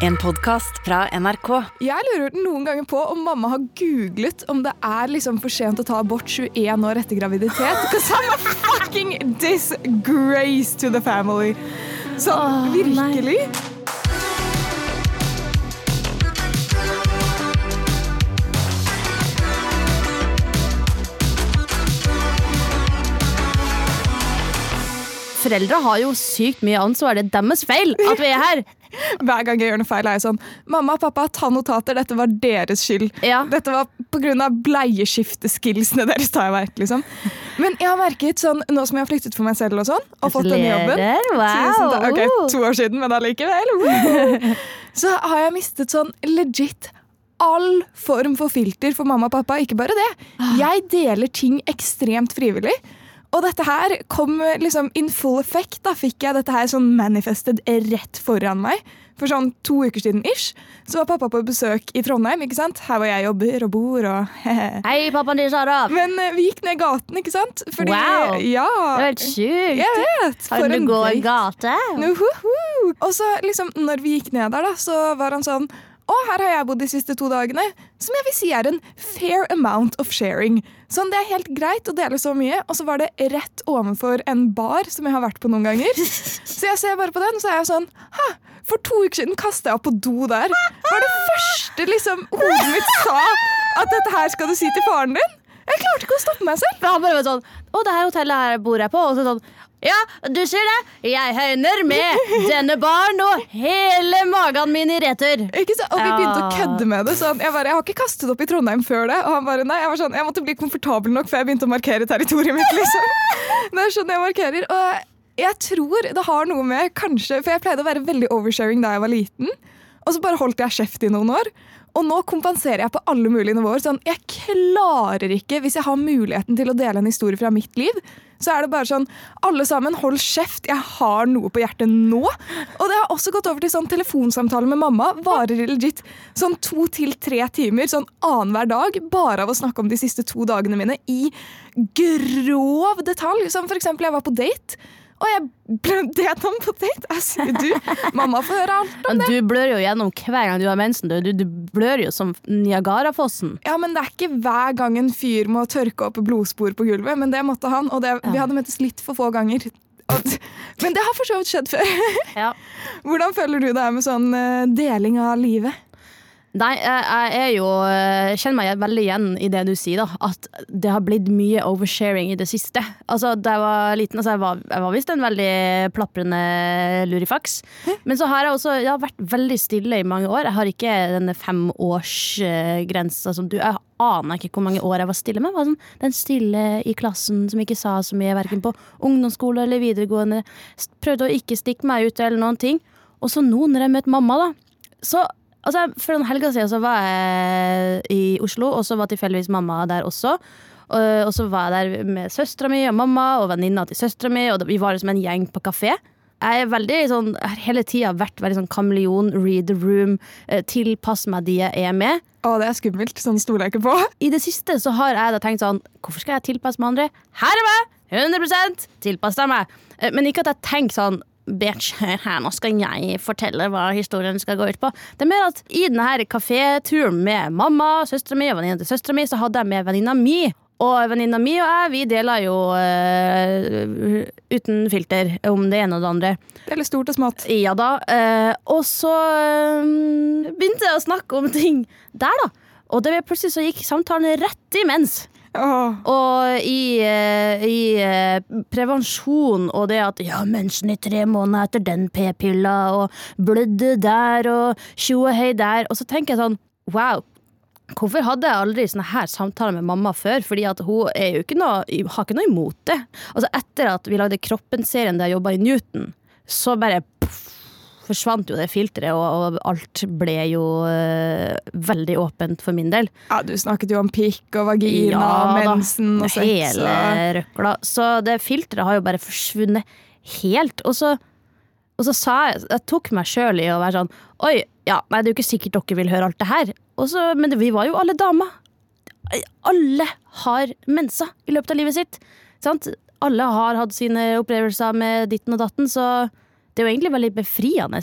En podkast fra NRK. Jeg lurer noen ganger på om mamma har googlet om det er liksom for sent å ta abort 21 år etter graviditet. Because I'm a fucking disgrace to the family. Sånn virkelig. Foreldre har jo sykt mye ansvar. Det er deres feil at vi er her. Hver gang jeg gjør noe feil, er jeg sånn Mamma og pappa, ta notater. Dette var deres skyld. Ja. Dette var pga. bleieskifteskillsene deres. tar jeg merke. liksom. Men jeg har merket sånn, nå som jeg har flyktet for meg selv og sånn, og fått denne jobben. Wow. Ok, to år siden, men allikevel. Så har jeg mistet sånn legit all form for filter for mamma og pappa. Ikke bare det. Jeg deler ting ekstremt frivillig. Og dette her kom liksom in full effect. Da fikk jeg dette her sånn manifested rett foran meg. For sånn to uker siden ish, så var pappa på besøk i Trondheim. ikke sant? Her hvor jeg jobber og bor og Hei, pappaen din, Sara. Men eh, vi gikk ned gaten, ikke sant? Fordi, Wow. Ja. Det var helt sjukt. Jeg vet. Har du en gå gate? Uhuhu. Og så liksom, når vi gikk ned der, da, så var han sånn Å, her har jeg bodd de siste to dagene. Som jeg vil si er en fair amount of sharing. Sånn, Det er helt greit å dele så mye. Og så var det rett ovenfor en bar som jeg har vært på noen ganger. Så jeg ser bare på den, og så er jeg sånn ha, for to uker siden kasta jeg opp på do der. Var det første liksom hodet mitt sa at dette her skal du si til faren din? Jeg klarte ikke å stoppe meg selv. Han bare var sånn Å, det her hotellet her bor jeg på. Og så sånn Ja, du ser det. Jeg høyner med denne baren og hele magen min i retur. Ikke så, og vi begynte å kødde med det. Sånn, jeg, bare, jeg har ikke kastet opp i Trondheim før det. Og han bare, nei, jeg, var sånn, jeg måtte bli komfortabel nok før jeg begynte å markere territoriet mitt. liksom. Det er sånn jeg markerer. Og jeg tror det har noe med kanskje, For jeg pleide å være veldig oversharing da jeg var liten. Og så bare holdt jeg kjeft i noen år. Og nå kompenserer jeg på alle mulige nivåer. Sånn, jeg klarer ikke, hvis jeg har muligheten til å dele en historie fra mitt liv, så er det bare sånn Alle sammen, hold kjeft, jeg har noe på hjertet nå. Og det har også gått over til sånn telefonsamtale med mamma. Varer legit sånn to til tre timer sånn annenhver dag bare av å snakke om de siste to dagene mine i grov detalj. Som for eksempel, jeg var på date. Og jeg blødde gjennom på date. Jeg sier du, mamma får høre alt om det. du blør jo gjennom hver gang du har mensen. Du, du, blør jo som Niagarafossen. Ja, men Det er ikke hver gang en fyr må tørke opp blodspor på gulvet, men det måtte han. Og det, vi hadde møttes litt for få ganger. Men det har for så vidt skjedd før. Ja. Hvordan føler du det med sånn eh, deling av livet? Nei, jeg er jo kjenner meg veldig igjen i det du sier, da. At det har blitt mye oversharing i det siste. Altså, Da jeg var liten, altså, jeg var, jeg var visst en veldig plaprende lurifaks. Men så har jeg også jeg har vært veldig stille i mange år. Jeg har ikke denne femårsgrensa som du Jeg aner ikke hvor mange år jeg var stille med. Jeg var sånn, den stille i klassen som ikke sa så mye, verken på ungdomsskole eller videregående. Prøvde å ikke stikke meg ut eller noen ting. Og så nå, når jeg møter mamma, da, så Altså, For noen helger siden så var jeg i Oslo, og så var tilfeldigvis mamma der også. Og, og så var jeg der med søstera mi og mamma og venninna til søstera mi, og vi var liksom en gjeng på kafé. Jeg er veldig sånn, har hele tida vært veldig sånn kameleon, read the room, eh, tilpass meg de jeg er med. Å, det er skummelt. Sånn stoler jeg ikke på. I det siste så har jeg da tenkt sånn Hvorfor skal jeg tilpasse meg andre? Her er meg! 100 Tilpass deg meg. Eh, Men ikke at jeg tenker sånn Bitch, her nå skal jeg fortelle hva historien skal gå ut på. Det er mer at i denne kafeturen kaféturen med mamma, søstera mi og venninna til søstera mi, så hadde jeg med venninna mi. Og venninna mi og jeg, vi deler jo uh, uten filter om det ene og det andre. Det er litt stort og smått. Ja da. Uh, og så eh, begynte jeg å snakke om ting der, da. Og det plutselig så gikk samtalen rett imens. Åh. Og i, eh, i eh, prevensjon og det at ja, mensen i tre måneder etter den p-pilla, og blødde der, og tjo og hei der. Og så tenker jeg sånn, wow. Hvorfor hadde jeg aldri sånne her samtaler med mamma før? Fordi at hun ikke noe, har ikke noe imot det. Altså Etter at vi lagde Kroppen-serien der jeg jobba i Newton, så bare poff, forsvant jo det filteret, og, og alt ble jo uh, veldig åpent for min del. Ja, du snakket jo om pikk og vagina og da. mensen og sex. Hele røkla. Så det filteret har jo bare forsvunnet helt. Og så, og så sa jeg Jeg tok meg sjøl i å være sånn Oi, ja, nei, det er jo ikke sikkert dere vil høre alt det her. Og så, men vi var jo alle damer. Alle har mensa i løpet av livet sitt. Sant? Alle har hatt sine opplevelser med ditten og datten, så det er jo egentlig veldig befriende.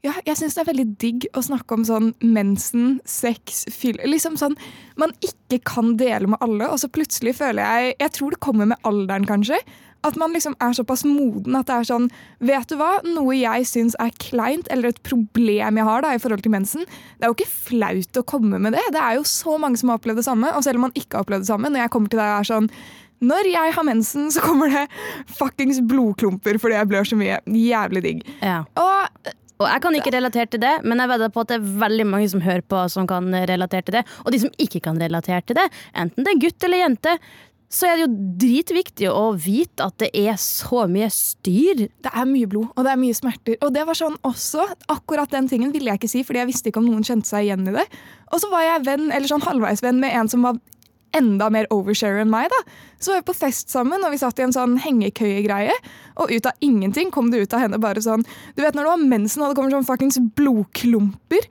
Ja, jeg syns det er veldig digg å snakke om sånn mensen, sex, fyll Liksom sånn man ikke kan dele med alle, og så plutselig føler jeg Jeg tror det kommer med alderen, kanskje. At man liksom er såpass moden at det er sånn Vet du hva? Noe jeg syns er kleint, eller et problem jeg har da i forhold til mensen, det er jo ikke flaut å komme med det. Det er jo så mange som har opplevd det samme, og selv om man ikke har opplevd det samme, når jeg kommer til deg og er sånn når jeg har mensen, så kommer det fuckings blodklumper fordi jeg blør så mye. Jævlig digg. Ja. Og Og jeg kan ikke relatere til det, men jeg vedder på at det er veldig mange som hører på som kan relatere til det. Og de som ikke kan relatere til det, enten det er gutt eller jente, så er det jo dritviktig å vite at det er så mye styr. det er mye blod, og det er mye smerter. Og det var sånn også, akkurat den tingen ville jeg ikke si, fordi jeg visste ikke om noen kjente seg igjen i det. Og så var jeg venn, eller sånn halvveisvenn med en som var enda mer oversharer enn meg. da. Så var vi på fest sammen, og vi satt i en sånn hengekøyegreie. Og ut av ingenting kom det ut av henne bare sånn Du vet når du har mensen og det kommer sånn fuckings blodklumper?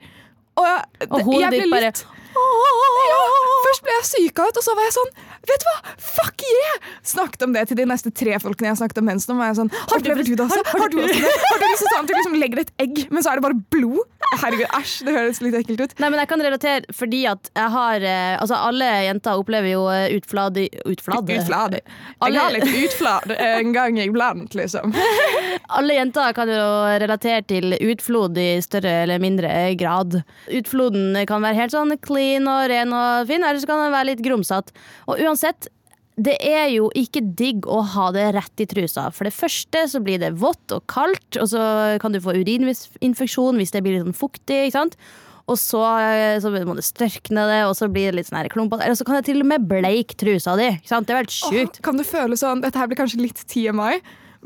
Og, jeg- Og hodet ditt bare ja, Først ble jeg syka ut, og så var jeg sånn Vet du hva, fuck yeah! Snakket om det til de neste tre folkene jeg snakket om mensen. Og var jeg sånn, har du det også? Har, du også det? Har du lyst til sånn at du liksom legger et egg, men så er det bare blod? Herregud, æsj, det høres litt ekkelt ut. Nei, men jeg kan relatere fordi at jeg har eh, Altså, alle jenter opplever jo eh, utflad Utflad? Utflad. Jeg Alle- har litt utflad en gang iblant, liksom. Alle jenter kan jo relatere til utflod i større eller mindre grad. Utfloden kan være helt sånn clean og ren og fin, eller så kan den være litt grumsete. Og uansett, det er jo ikke digg å ha det rett i trusa. For det første så blir det vått og kaldt, og så kan du få urininfeksjon hvis det blir litt sånn fuktig. ikke sant? Og så, så må du størkne det, og så blir det litt sånn klumpete. Eller så kan det til og med bleike trusa di. ikke sant? Det er helt sjukt. Åh, kan du føle sånn, Dette her blir kanskje litt TMI,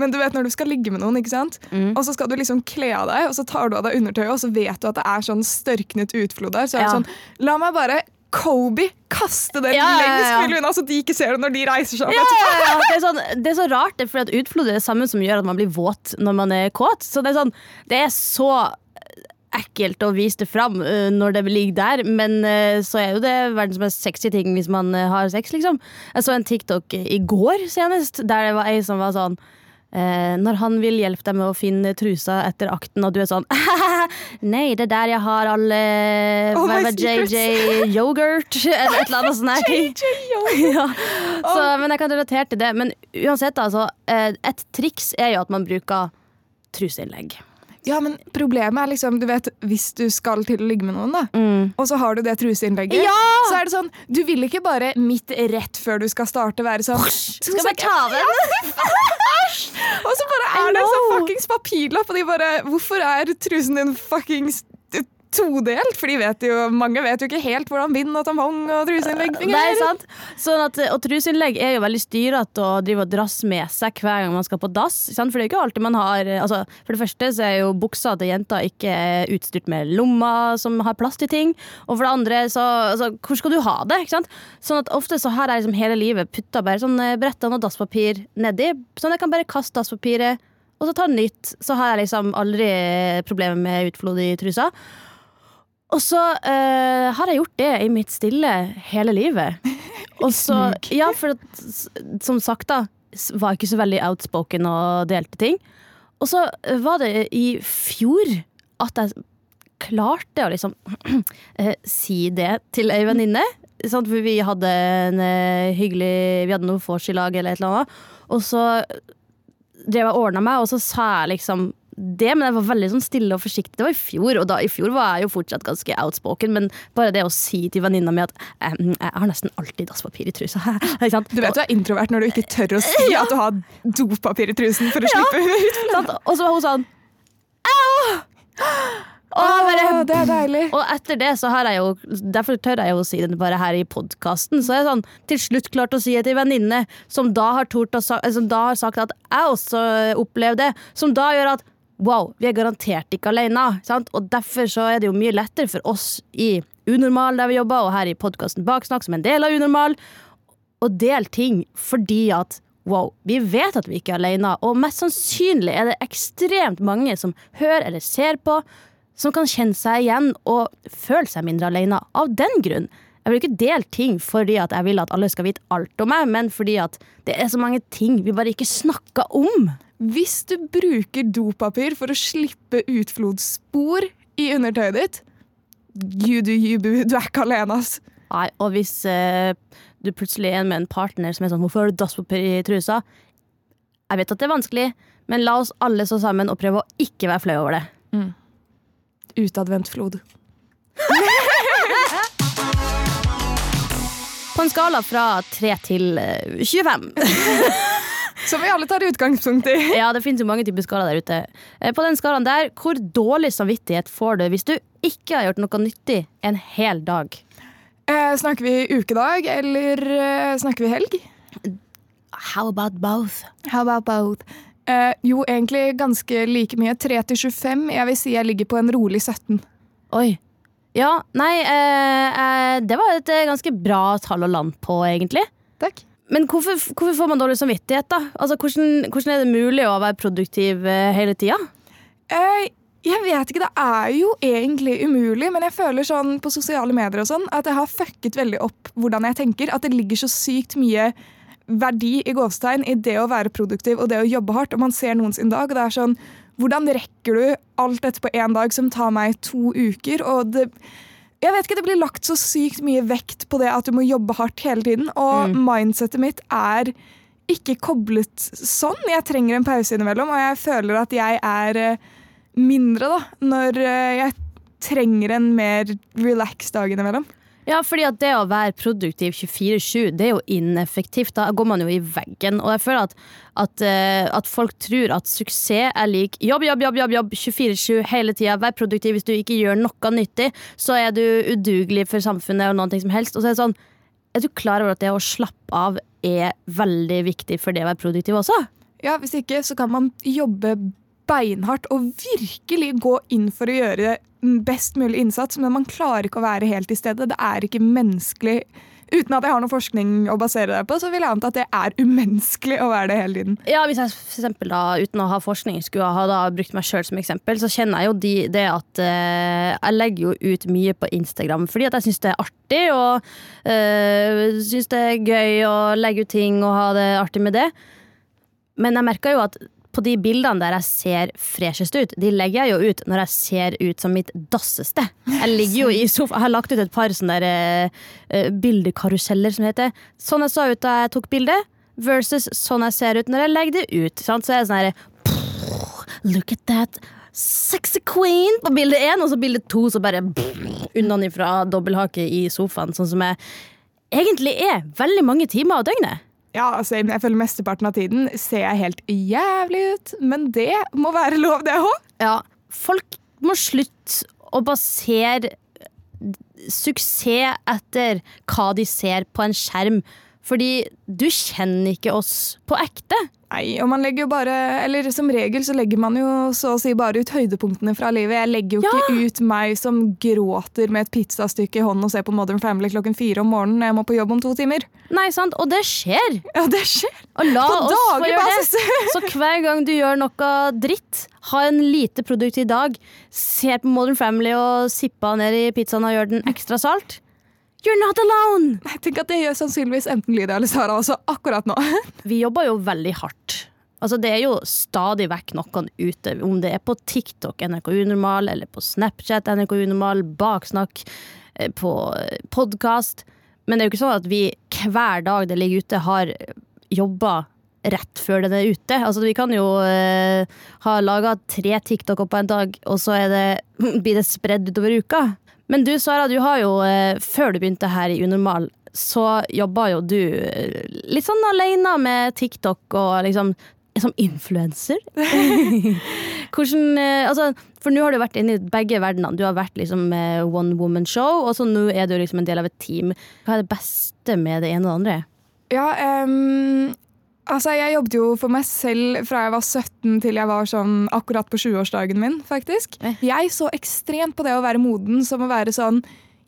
men du vet når du skal ligge med noen, ikke sant? Mm. og så skal du liksom kle av deg, og så tar du av deg undertøyet, og så vet du at det er sånn størknet utflod der. Så er det Ja. sånn La meg bare Kobe kaste den Ja, ja, ja, lengst mulig unna, så de ikke ser det når de reiser seg. Det, er sånn, det er så rart, for utflod er det samme som gjør at man blir våt når man er kåt. Så det er, sånn, det er så ekkelt å vise det fram uh, når det ligger der, men uh, så er jo det verdens mest sexy ting hvis man uh, har sex, liksom. Jeg så en TikTok i går senest, der det var ei som var sånn når han vil hjelpe deg med å finne trusa etter akten, og du er sånn Nei, det er der jeg har alle All var JJ yoghurt, eller et eller annet sånt. her. ja. Så, men jeg kan relatere til det. Men uansett, altså. eh, Et triks er jo at man bruker truseinnlegg. Ja, men problemet er liksom, du vet, hvis du skal til å ligge med noen, da, og så har du det truseinnlegget, Ja! så er det sånn Du vil ikke bare midt rett før du skal starte, være sånn Skal bare ta av den? Og så bare er det en sånn fuckings papirlapp, og de bare Hvorfor er trusen din fuckings todelt? For de vet jo, mange vet jo ikke helt hvordan bind og tampong og truseinnlegg er fungerer. Sånn at, og truseinnlegg er jo veldig styrete å drive og drasse med seg hver gang man skal på dass. Sant? For det er jo ikke alltid man har altså, For det første så er jo buksa til jenta ikke utstyrt med lommer som har plass til ting. Og for det andre, så altså, hvor skal du ha det? Ikke sant? Sånn at ofte så har jeg liksom hele livet putta bare sånn eh, brettene og dasspapir nedi, sånn at jeg kan bare kaste dasspapiret. Og så ta nytt, så har jeg liksom aldri problemer med utflod i trusa. Og så uh, har jeg gjort det i mitt stille hele livet. Og så, ja, for at, som sagt da, var jeg ikke så veldig outspoken og delte ting. Og så eh, var det i fjor at jeg klarte å liksom uh, si det til ei venninne. For vi hadde en uh, hyggelig Vi hadde noe vors i lag eller et eller annet. Og så drev jeg og ordna meg, og så sa jeg liksom det, men jeg var veldig sånn stille og forsiktig. Det var i fjor, og da, i fjor var jeg jo fortsatt ganske outspoken, men bare det å si til venninna mi at jeg har nesten alltid dasspapir i trusa. Du vet du er introvert når du ikke tør å si at du har dopapir i trusen for å slippe ut. Og så var hun sånn Au! Og bare Åh, det er deilig. Og etter det så har jeg jo Derfor tør jeg jo å si det bare her i podkasten. Så jeg sånn til slutt klart å si det til venninne som da har tort å Som da har sagt at jeg også opplevde det. Som da gjør at wow, vi er garantert ikke alene. Sant? Og derfor så er det jo mye lettere for oss i Unormal der vi jobber, og her i podkasten Baksnakk som en del av Unormal, å dele ting fordi at Wow, vi vet at vi ikke er alene, og mest sannsynlig er det ekstremt mange som hører eller ser på, som kan kjenne seg igjen og føle seg mindre alene. Av den grunn. Jeg vil ikke dele ting fordi at jeg vil at alle skal vite alt om meg, men fordi at det er så mange ting vi bare ikke snakker om. Hvis du bruker dopapir for å slippe utflodsspor i undertøyet ditt, you do you, boo. Du er ikke alene, ass. Nei, og hvis eh, du plutselig er med en partner som er sånn 'Hvorfor har du dasspapir i trusa?' Jeg vet at det er vanskelig, men la oss alle stå sammen og prøve å ikke være flau over det. Utadvendt flod. På en skala fra 3 til eh, 25 Som vi alle tar utgangspunkt i. Ja, det finnes jo mange typer skala der ute. Eh, På den skalaen der, hvor dårlig samvittighet får du hvis du ikke har gjort noe nyttig en hel dag? Eh, snakker vi ukedag, eller eh, snakker vi helg? How about both? How about both? Eh, jo, egentlig ganske like mye. 3 til 25. Jeg vil si jeg ligger på en rolig 17. Oi. Ja, nei, eh, eh, det var et ganske bra tall å lande på, egentlig. Takk. Men hvorfor, hvorfor får man dårlig samvittighet, da? Altså, hvordan, hvordan er det mulig å være produktiv eh, hele tida? Eh, jeg vet ikke, det er jo egentlig umulig, men jeg føler sånn på sosiale medier og sånn at jeg har fucket veldig opp hvordan jeg tenker. At det ligger så sykt mye verdi i gåstegn i det å være produktiv og det å jobbe hardt. Og man ser noen sin dag, og det er sånn Hvordan rekker du alt dette på én dag som tar meg to uker? Og det jeg vet ikke, Det blir lagt så sykt mye vekt på det at du må jobbe hardt hele tiden. Og mindsetet mitt er ikke koblet sånn. Jeg trenger en pause innimellom, og jeg føler at jeg er eh, mindre da, når eh, jeg trenger en mer relax dag innimellom. Ja, fordi at det å være produktiv 24-7, det er jo ineffektivt. Da går man jo i veggen. Og jeg føler at, at, eh, at folk tror at suksess er lik jobb, jobb, jobb, jobb, jobb 24-7 hele tida. Vær produktiv. Hvis du ikke gjør noe nyttig, så er du udugelig for samfunnet og ting som helst. Og så er det sånn, er du klar over at det å slappe av er veldig viktig for det å være produktiv også? Ja, Hvis ikke så kan man jobbe beinhardt og virkelig gå inn for å gjøre best mulig innsats, men man klarer ikke å være helt i stedet. Det er ikke menneskelig. Uten at jeg har noe forskning å basere det på, så vil jeg anta at det er umenneskelig å være det hele tiden. Ja, Hvis jeg for eksempel da, uten å ha forskning skulle ha da brukt meg sjøl som eksempel, så kjenner jeg jo de, det at eh, jeg legger jo ut mye på Instagram fordi at jeg syns det er artig, og eh, syns det er gøy å legge ut ting og ha det artig med det. Men jeg merker jo at på de bildene der jeg ser freshest ut, de legger jeg jo ut når jeg ser ut som mitt dasseste. Jeg ligger jo i sofa, jeg har lagt ut et par sånne der, eh, eh, bildekaruseller som heter. Sånn jeg så ut da jeg tok bildet, versus sånn jeg ser ut når jeg legger det ut. Sant? Så er det sånn herre Look at that sexy queen på bilde én, og så bilde to så bare unnanifra dobbelthake i sofaen. Sånn som jeg egentlig er veldig mange timer av døgnet. Ja, altså, jeg føler Mesteparten av tiden ser jeg helt jævlig ut, men det må være lov, det òg. Ja, folk må slutte å basere suksess etter hva de ser på en skjerm. Fordi du kjenner ikke oss på ekte. Nei, og man legger jo bare Eller som regel så legger man jo så å si bare ut høydepunktene fra livet. Jeg legger jo Ja. ikke ut meg som gråter med et pizzastykke i hånden og ser på Modern Family klokken fire om morgenen når jeg må på jobb om to timer. Nei, sant? Og det skjer. Ja, det skjer! Og la På oss få gjøre det. Så hver gang du gjør noe dritt, ha en lite produktiv dag, ser på Modern Family og sippa ned i pizzaen og gjør den ekstra salt. You're not alone! Jeg tenker at Det gjør sannsynligvis enten Lydia eller Sara også akkurat nå. Vi jobber jo veldig hardt. Altså Det er jo stadig vekk noen ute, om det er på TikTok, NRK Unormal, eller på Snapchat, NRK Unormal, Baksnakk, eh, på podkast. Men det er jo ikke sånn at vi hver dag det ligger ute, har jobba rett før den er ute. Altså Vi kan jo eh, ha laga tre TikToker på en dag, og så er det, blir det spredd utover uka. Men du Sara, du har jo, eh, før du begynte her i Unormal, så jobba jo du eh, litt sånn alene med TikTok og liksom som influenser. Hvordan eh, Altså, for nå har du vært inne i begge verdenene. Du har vært liksom one woman show, og så nå er du liksom en del av et team. Hva er det beste med det ene og det andre? Ja, ehm, altså Jeg jobbet jo for meg selv fra jeg var 17 til jeg var sånn akkurat på 20-årsdagen min. faktisk. Eh. Jeg så ekstremt på det å være moden som å være sånn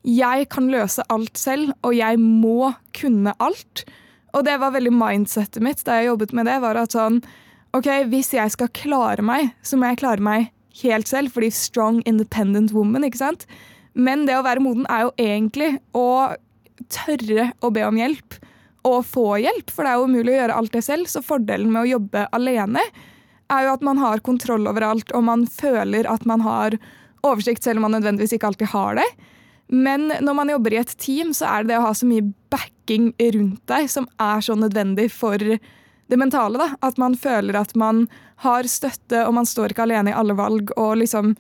Jeg kan løse alt selv, og jeg må kunne alt. Og det var veldig mindsettet mitt da jeg jobbet med det. var at sånn, ok, Hvis jeg skal klare meg, så må jeg klare meg helt selv. Fordi strong, independent woman. ikke sant? Men det å være moden er jo egentlig å tørre å be om hjelp og få hjelp, for det er jo umulig å gjøre alt det selv. Så fordelen med å jobbe alene er jo at man har kontroll over alt, og man føler at man har oversikt, selv om man nødvendigvis ikke alltid har det. Men når man jobber i et team, så er det det å ha så mye backing rundt deg som er så nødvendig for det mentale. da. At man føler at man har støtte, og man står ikke alene i alle valg. og liksom,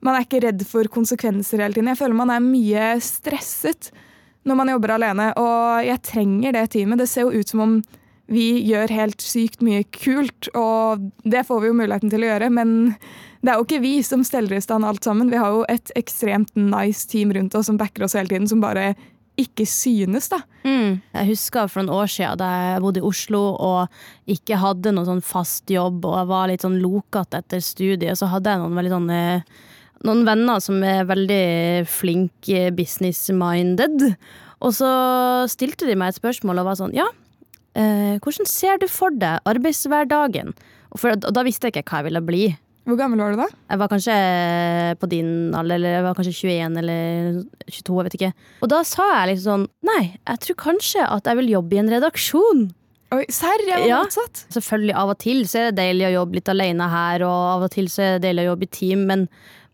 Man er ikke redd for konsekvenser hele tiden. Jeg føler man er mye stresset når man jobber alene, og jeg trenger det teamet. Det ser jo ut som om vi gjør helt sykt mye kult, og det får vi jo muligheten til å gjøre, men det er jo ikke vi som steller i stand alt sammen. Vi har jo et ekstremt nice team rundt oss som backer oss hele tiden, som bare ikke synes, da. Mm. Jeg husker for noen år siden da jeg bodde i Oslo og ikke hadde noen sånn fast jobb og jeg var litt sånn lokete etter studiet, så hadde jeg noen veldig sånn noen venner som er veldig flinke business-minded. Og så stilte de meg et spørsmål og var sånn Ja, eh, hvordan ser du for deg arbeidshverdagen? Og, for, og da visste jeg ikke hva jeg ville bli. Hvor gammel var du da? Jeg var kanskje på din alder, eller jeg var kanskje 21 eller 22, jeg vet ikke. Og da sa jeg liksom sånn Nei, jeg tror kanskje at jeg vil jobbe i en redaksjon. Oi, Serr, jeg var Ja. motsatt. Selvfølgelig av og til så er det deilig å jobbe litt alene her, og av og til så er det deilig å jobbe i team, men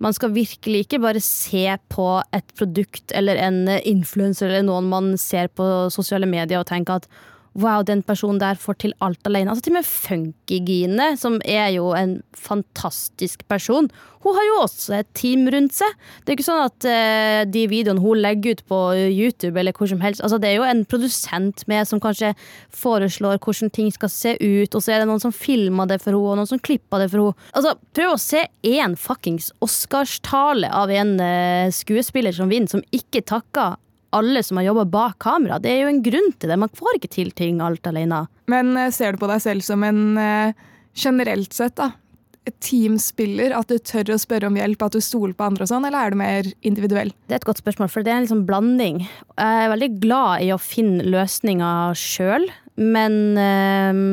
man skal virkelig ikke bare se på et produkt eller en influenser eller noen man ser på sosiale medier og tenke at wow, den personen der får til alt alene. Altså til og med Funkygine, som er jo en fantastisk person, hun har jo også et team rundt seg. Det er ikke sånn at uh, de videoene hun legger ut på YouTube eller hvor som helst, altså det er jo en produsent med som kanskje foreslår hvordan ting skal se ut, og så er det noen som filmer det for henne, og noen som klipper det for henne. Altså, prøv å se én fuckings Oscarstale av en uh, skuespiller som vinner, som ikke takker alle som har jobba bak kamera. Det er jo en grunn til det. Man får ikke til ting alt alene. Men eh, ser du på deg selv som en eh, generelt sett da, teamspiller? At du tør å spørre om hjelp, at du stoler på andre og sånn, eller er du mer individuell? Det er et godt spørsmål, for det er en liksom blanding. Jeg er veldig glad i å finne løsninger sjøl, men øh,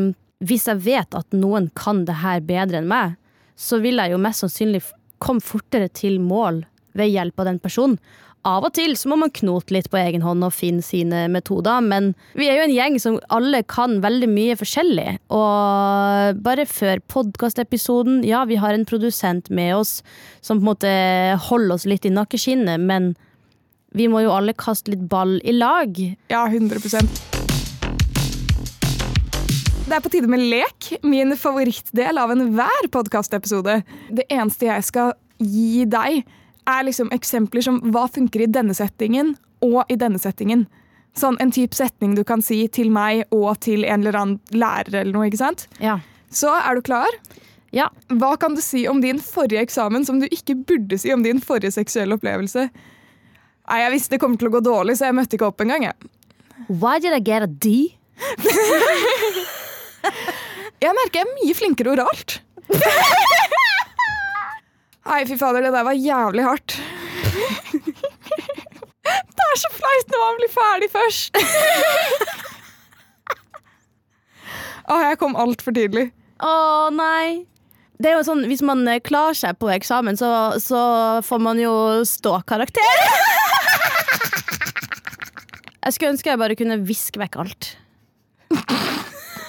hvis jeg vet at noen kan det her bedre enn meg, så vil jeg jo mest sannsynlig komme fortere til mål ved hjelp av den personen. Av og til så må man knote litt på egen hånd og finne sine metoder, men vi er jo en gjeng som alle kan veldig mye forskjellig. Og bare før podkastepisoden, ja, vi har en produsent med oss som på en måte holder oss litt i nakkeskinnet, men vi må jo alle kaste litt ball i lag. Ja, 100% Det er på tide med lek, min favorittdel av enhver podkastepisode. Det eneste jeg skal gi deg, er liksom eksempler som hva funker i denne settingen og i denne settingen. Sånn en type setning du kan si til meg og til en eller annen lærer eller noe. ikke sant? Ja. Så er du klar? Ja. Hva kan du si om din forrige eksamen som du ikke burde si om din forrige seksuelle opplevelse? Nei, Jeg visste det kom til å gå dårlig, så jeg møtte ikke opp engang. Why did I get a D? Jeg merker jeg er mye flinkere oralt. Nei, fy fader, det der var jævlig hardt. Det er så flaut når man blir ferdig først. Å, jeg kom altfor tidlig. Å nei. Det er jo sånn, Hvis man eh, klarer seg på eksamen, så, så får man jo ståkarakter. Jeg skulle ønske jeg bare kunne viske vekk alt.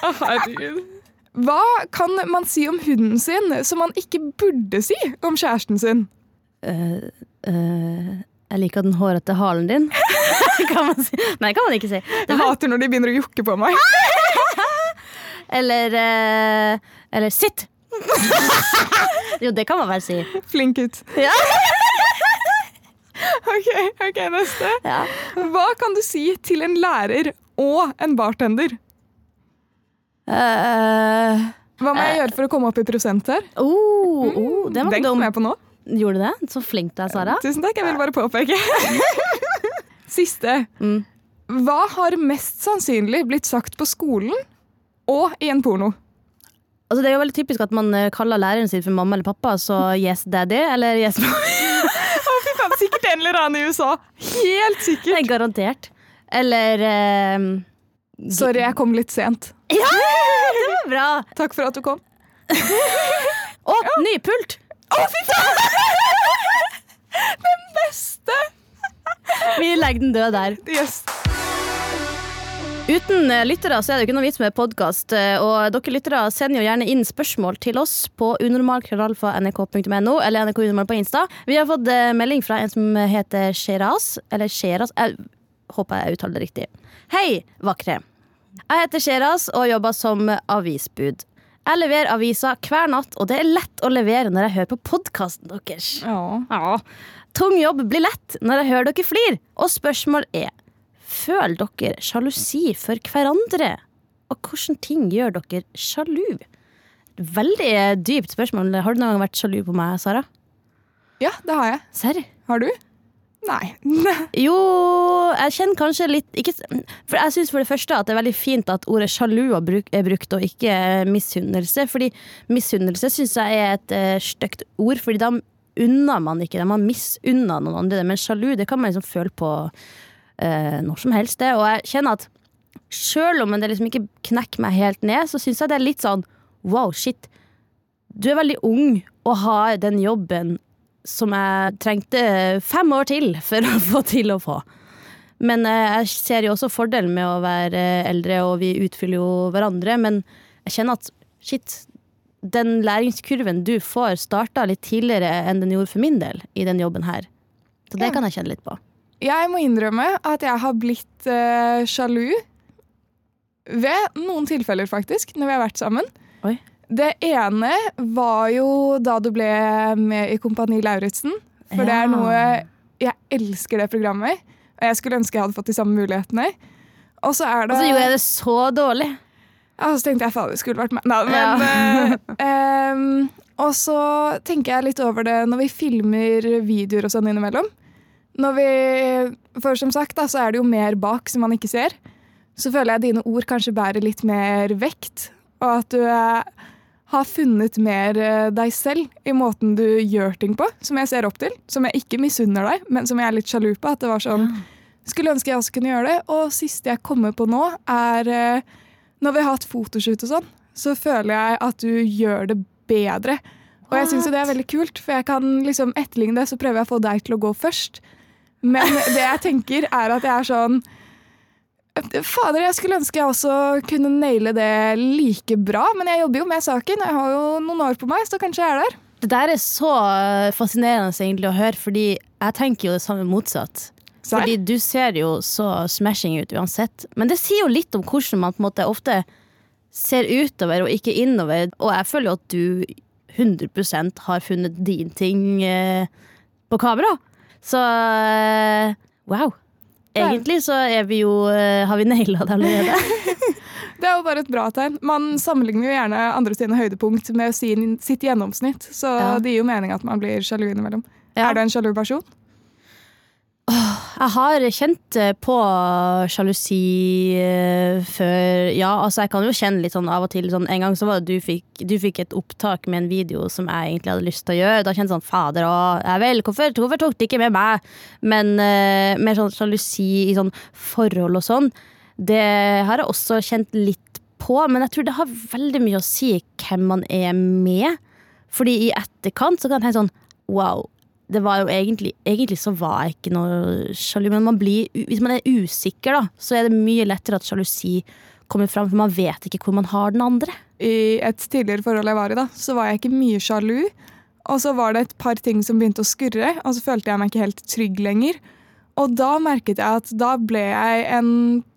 Herregud. Hva kan man si om hunden sin som man ikke burde si om kjæresten sin? Eh, uh, jeg liker den hårete halen din. kan man si. Nei, kan man ikke si. Jeg hater når de begynner å jukke på meg. Eller uh, Eller sitt! jo, det kan man vel si. Flink gutt. Ja. Ok, ok, neste. Ja. Hva kan du si til en lærer og en bartender? Eh, Hva må jeg gjøre for å komme opp i prosent her? oh, oh, den var Den kom dum. jeg på nå. Gjorde du det? Så flink du er, Sara. Tusen takk, jeg vil bare påpeke. Siste. Mm. Hva har mest sannsynlig blitt sagt på skolen og i en porno? Altså, det er jo veldig typisk at man eh, kaller læreren sin for mamma eller pappa, så yes daddy eller yes mommy. Å, fy faen, sikkert en eller annen i USA. Helt Det sikkert. er garantert. Eller eh, Sorry, jeg kom litt sent. Ja, det var bra! Takk for at du kom. Å, ny pult! Å, fy faen! Den beste! Vi legger den død der. Yes. Uten eh, lyttere så er det ikke noe vits med podkast. Og dere lyttere sender jo gjerne inn spørsmål til oss på unormalkrøllalfa.nrk.no eller NRK Unormal på Insta. Vi har fått eh, melding fra en som heter Sheraz. Eller Sheraz. Jeg håper jeg uttaler det riktig. Hei, vakre. Jeg heter Sheraz og jobber som avisbud. Jeg leverer aviser hver natt, og det er lett å levere når jeg hører på podkasten deres. Ja. Ja. Tung jobb blir lett når jeg hører dere flir. Og spørsmål er Føler dere sjalusi for hverandre? Og hvilke ting gjør dere sjalu? Veldig dypt spørsmål. Har du noen gang vært sjalu på meg, Sara? ja, det har jeg. Serr? Har du? Nei. Jo, jeg kjenner kanskje litt ikke, For jeg syns for det første at det er veldig fint at ordet sjalu er brukt, og ikke misunnelse. Fordi misunnelse syns jeg er et uh, stygt ord, Fordi da unner man ikke det. Man misunner noen andre det. Men sjalu, det kan man liksom føle på uh, når som helst, det. Og jeg kjenner at sjøl om det liksom ikke knekker meg helt ned, så syns jeg det er litt sånn wow, shit. Du er veldig ung og har den jobben som jeg trengte fem år til for å få til å få. Men eh, jeg ser jo også fordelen med å være eh, eldre, og vi utfyller jo hverandre. Men jeg kjenner at shit, den læringskurven du får, starta litt tidligere enn den gjorde for min del i den jobben her. Så det kan jeg kjenne litt på. Jeg må innrømme at jeg har blitt uh, sjalu ved noen tilfeller, faktisk, når vi har vært sammen. Oi. Det ene var jo da du ble med i Kompani Lauritzen. For det er noe Jeg elsker det programmet, og jeg skulle ønske jeg hadde fått de samme mulighetene. Og så er det Og så gjorde jeg det så dårlig. Ja, så tenkte jeg fader, skulle vært meg. Nei, men, eh, um, og så tenker jeg litt over det når vi filmer videoer og sånn innimellom. Når vi, for som sagt da, så er det jo mer bak som man ikke ser. Så føler jeg dine ord kanskje bærer litt mer vekt. Og at du eh, har funnet mer eh, deg selv i måten du gjør ting på. Som jeg ser opp til. Som jeg ikke misunner deg, men som jeg er litt sjalu på. At det var sånn Skulle ønske jeg også kunne gjøre det. Og siste jeg kommer på nå, er eh, når vi har hatt fotoshoot og sånn, så føler jeg at du gjør det bedre. Og jeg syns jo det er veldig kult, for jeg kan liksom etterligne det, så prøver jeg å få deg til å gå først. Men det jeg tenker, er at jeg er sånn Fader, jeg skulle ønske jeg også kunne naile det like bra, men jeg jobber jo med saken. Jeg har jo noen år på meg, så kanskje jeg er der. Det der er så fascinerende egentlig å høre, fordi jeg tenker jo det samme motsatt. Sær? Fordi du ser jo så smashing ut uansett. Men det sier jo litt om hvordan man på en måte ofte ser utover og ikke innover. Og jeg føler jo at du 100% har funnet din ting eh, på kamera. Så eh, wow. Egentlig så er vi jo, eh, har vi naila det allerede. Det er jo bare et bra tegn. Man sammenligner jo gjerne andre sine høydepunkt med sin, sitt gjennomsnitt, så Ja. det gir jo mening at man blir sjalu innimellom. Ja. Er du en sjalu person? Jeg har kjent eh, på sjalusi eh, før Ja, altså jeg kan jo kjenne litt sånn av og til sånn, En gang så var det du fikk, du fikk et opptak med en video som jeg egentlig hadde lyst til å gjøre. Da kjente jeg sånn Fader, å, ja vel, hvorfor, hvorfor tok de ikke med meg? Men uh, mer sånn sjalusi i sånn forhold og sånn, det har jeg også kjent litt på. Men jeg tror det har veldig mye å si hvem man er med. Fordi i etterkant så kan jeg tenke sånn Wow, det var jo egentlig Egentlig så var jeg ikke noe sjalu, men man blir, hvis man er usikker, da, så er det mye lettere at sjalusi kommer fram, for man vet ikke hvor man har den andre. I et tidligere forhold jeg var i, da, så var jeg ikke mye sjalu. Og så var det et par ting som begynte å skurre, og så følte jeg meg ikke helt trygg lenger. Og da merket jeg at da ble jeg en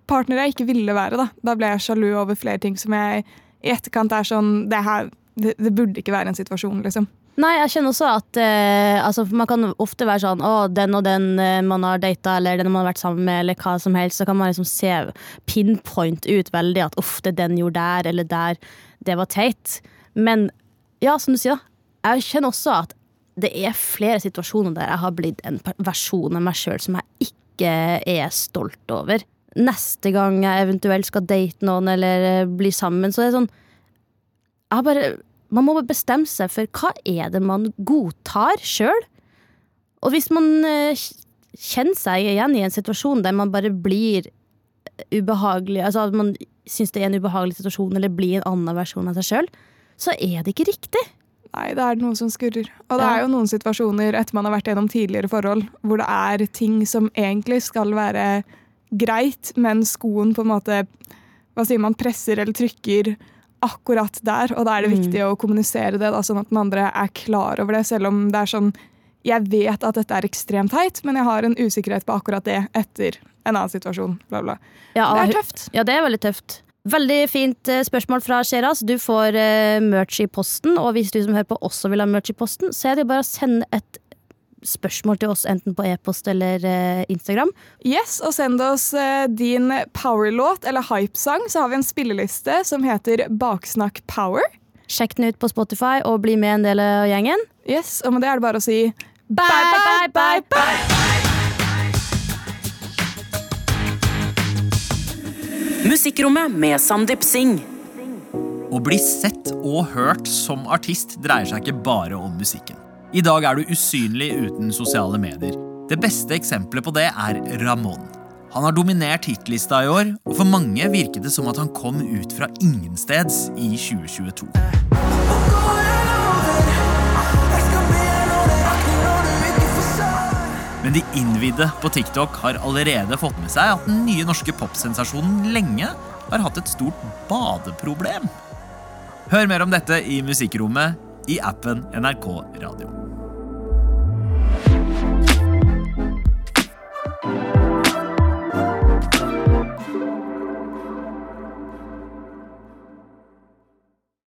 partner jeg ikke ville være. Da Da ble jeg sjalu over flere ting som jeg i etterkant er sånn Det her det, det burde ikke være en situasjon, liksom. Nei, jeg kjenner også at eh, altså, Man kan ofte være sånn Å, den og den eh, man har data, eller den man har vært sammen med, eller hva som helst. Så kan man liksom se pinpoint ut veldig at uff, det den gjorde der, eller der. Det var teit. Men ja, som du sier, da. Jeg kjenner også at det er flere situasjoner der jeg har blitt en versjon av meg sjøl som jeg ikke er stolt over. Neste gang jeg eventuelt skal date noen eller eh, bli sammen, så er det sånn jeg har bare, Man må bestemme seg for hva er det man godtar sjøl. Og hvis man eh, kjenner seg igjen i en situasjon der man bare blir ubehagelig, altså at man syns det er en ubehagelig situasjon eller blir en annen versjon av seg sjøl, så er det ikke riktig. Nei, det er noe som skurrer. Og det er jo noen situasjoner etter man har vært gjennom tidligere forhold, hvor det er ting som egentlig skal være greit, men skoen på en måte hva sier man, presser eller trykker akkurat der. Og da er det Mm. viktig å kommunisere det, da, sånn at den andre er klar over det. Selv om det er sånn Jeg vet at dette er ekstremt teit, men jeg har en usikkerhet på akkurat det etter en annen situasjon. Bla, bla. Ja, Det er tøft. Ja, det er veldig tøft. Veldig fint eh, spørsmål fra Sheraz. Du får eh, merch i posten, og hvis du som hører på også vil ha merch i posten, så er det bare å sende et spørsmål til oss enten på e-post eller eh, Instagram. Yes, og send oss eh, din powerlåt eller hypesang, så har vi en spilleliste som heter Baksnakk power. Sjekk den ut på Spotify og bli med en del av gjengen. Yes, Og med det er det bare å si Bye, bye, bye, bye! Musikkrommet med Sandeep Singh. Å bli sett og hørt som artist dreier seg ikke bare om musikken. I dag er du usynlig uten sosiale medier. Det beste eksempelet på det er Ramón. Han har dominert hitlista i år, og for mange virket det som at han kom ut fra ingensteds i 2022. Men de innvidde på TikTok har allerede fått med seg at den nye norske popsensasjonen lenge har hatt et stort badeproblem. Hør mer om dette i Musikkrommet i appen NRK Radio.